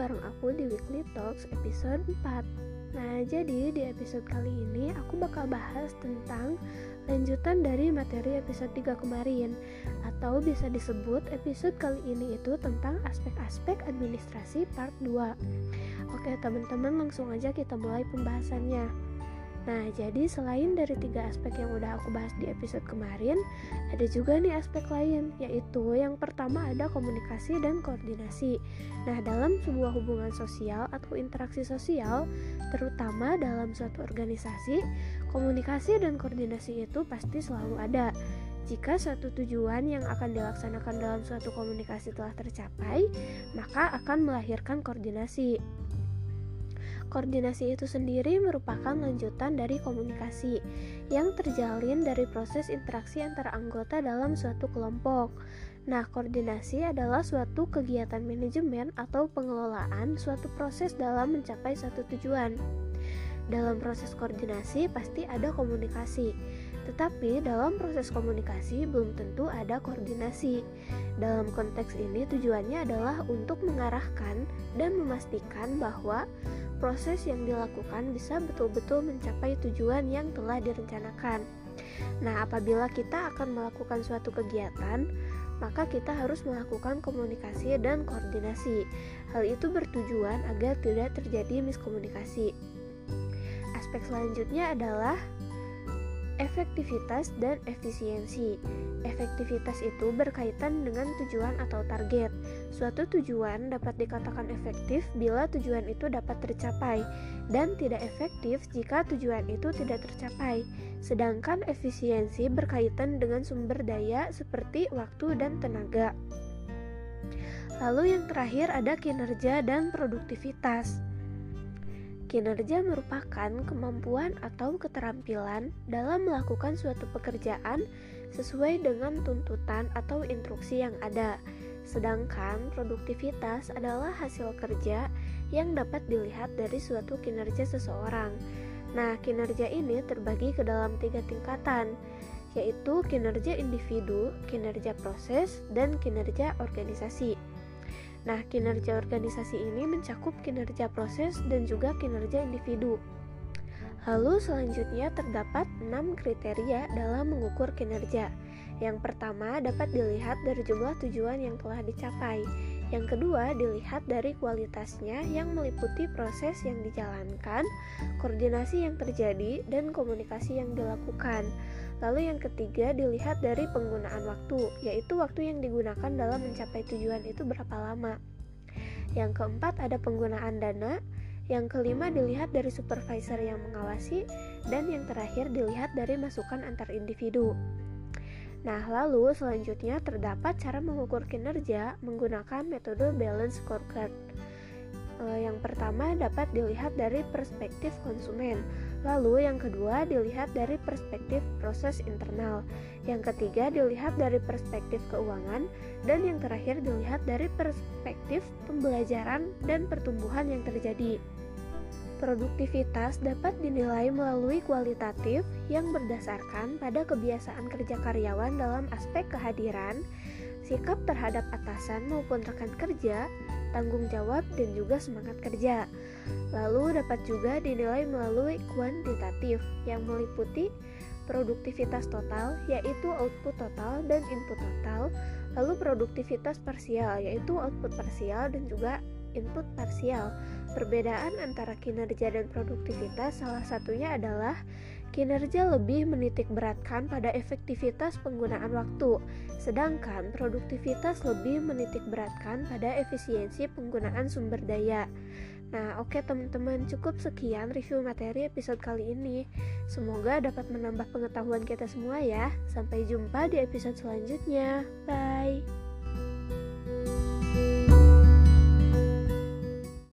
bareng aku di Weekly Talks episode 4 Nah, jadi di episode kali ini aku bakal bahas tentang lanjutan dari materi episode 3 kemarin. Atau bisa disebut episode kali ini itu tentang aspek-aspek administrasi part 2 Oke teman-teman langsung aja kita mulai pembahasannya Nah, jadi selain dari tiga aspek yang udah aku bahas di episode kemarin, ada juga nih aspek lain, yaitu yang pertama ada komunikasi dan koordinasi. Nah, dalam sebuah hubungan sosial atau interaksi sosial, terutama dalam suatu organisasi, komunikasi dan koordinasi itu pasti selalu ada. Jika suatu tujuan yang akan dilaksanakan dalam suatu komunikasi telah tercapai, maka akan melahirkan koordinasi. Koordinasi itu sendiri merupakan lanjutan dari komunikasi yang terjalin dari proses interaksi antara anggota dalam suatu kelompok. Nah, koordinasi adalah suatu kegiatan manajemen atau pengelolaan suatu proses dalam mencapai satu tujuan. Dalam proses koordinasi pasti ada komunikasi, tetapi dalam proses komunikasi belum tentu ada koordinasi. Dalam konteks ini tujuannya adalah untuk mengarahkan dan memastikan bahwa proses yang dilakukan bisa betul-betul mencapai tujuan yang telah direncanakan. Nah, apabila kita akan melakukan suatu kegiatan, maka kita harus melakukan komunikasi dan koordinasi. Hal itu bertujuan agar tidak terjadi miskomunikasi. Aspek selanjutnya adalah efektivitas dan efisiensi. Efektivitas itu berkaitan dengan tujuan atau target. Suatu tujuan dapat dikatakan efektif bila tujuan itu dapat tercapai, dan tidak efektif jika tujuan itu tidak tercapai. Sedangkan efisiensi berkaitan dengan sumber daya seperti waktu dan tenaga. Lalu, yang terakhir ada kinerja dan produktivitas. Kinerja merupakan kemampuan atau keterampilan dalam melakukan suatu pekerjaan sesuai dengan tuntutan atau instruksi yang ada. Sedangkan produktivitas adalah hasil kerja yang dapat dilihat dari suatu kinerja seseorang. Nah, kinerja ini terbagi ke dalam tiga tingkatan, yaitu kinerja individu, kinerja proses, dan kinerja organisasi. Nah, kinerja organisasi ini mencakup kinerja proses dan juga kinerja individu. Lalu selanjutnya terdapat 6 kriteria dalam mengukur kinerja. Yang pertama dapat dilihat dari jumlah tujuan yang telah dicapai. Yang kedua dilihat dari kualitasnya yang meliputi proses yang dijalankan, koordinasi yang terjadi, dan komunikasi yang dilakukan. Lalu yang ketiga dilihat dari penggunaan waktu, yaitu waktu yang digunakan dalam mencapai tujuan itu berapa lama. Yang keempat ada penggunaan dana, yang kelima dilihat dari supervisor yang mengawasi, dan yang terakhir dilihat dari masukan antar individu. Nah, lalu selanjutnya terdapat cara mengukur kinerja menggunakan metode balance scorecard. E, yang pertama dapat dilihat dari perspektif konsumen. Lalu yang kedua dilihat dari perspektif proses internal. Yang ketiga dilihat dari perspektif keuangan dan yang terakhir dilihat dari perspektif pembelajaran dan pertumbuhan yang terjadi. Produktivitas dapat dinilai melalui kualitatif yang berdasarkan pada kebiasaan kerja karyawan dalam aspek kehadiran, sikap terhadap atasan maupun rekan kerja, tanggung jawab, dan juga semangat kerja. Lalu dapat juga dinilai melalui kuantitatif yang meliputi produktivitas total yaitu output total dan input total, lalu produktivitas parsial yaitu output parsial dan juga input parsial. Perbedaan antara kinerja dan produktivitas salah satunya adalah kinerja lebih menitik beratkan pada efektivitas penggunaan waktu, sedangkan produktivitas lebih menitik beratkan pada efisiensi penggunaan sumber daya. Nah, oke okay, teman-teman, cukup sekian review materi episode kali ini. Semoga dapat menambah pengetahuan kita semua ya. Sampai jumpa di episode selanjutnya. Bye.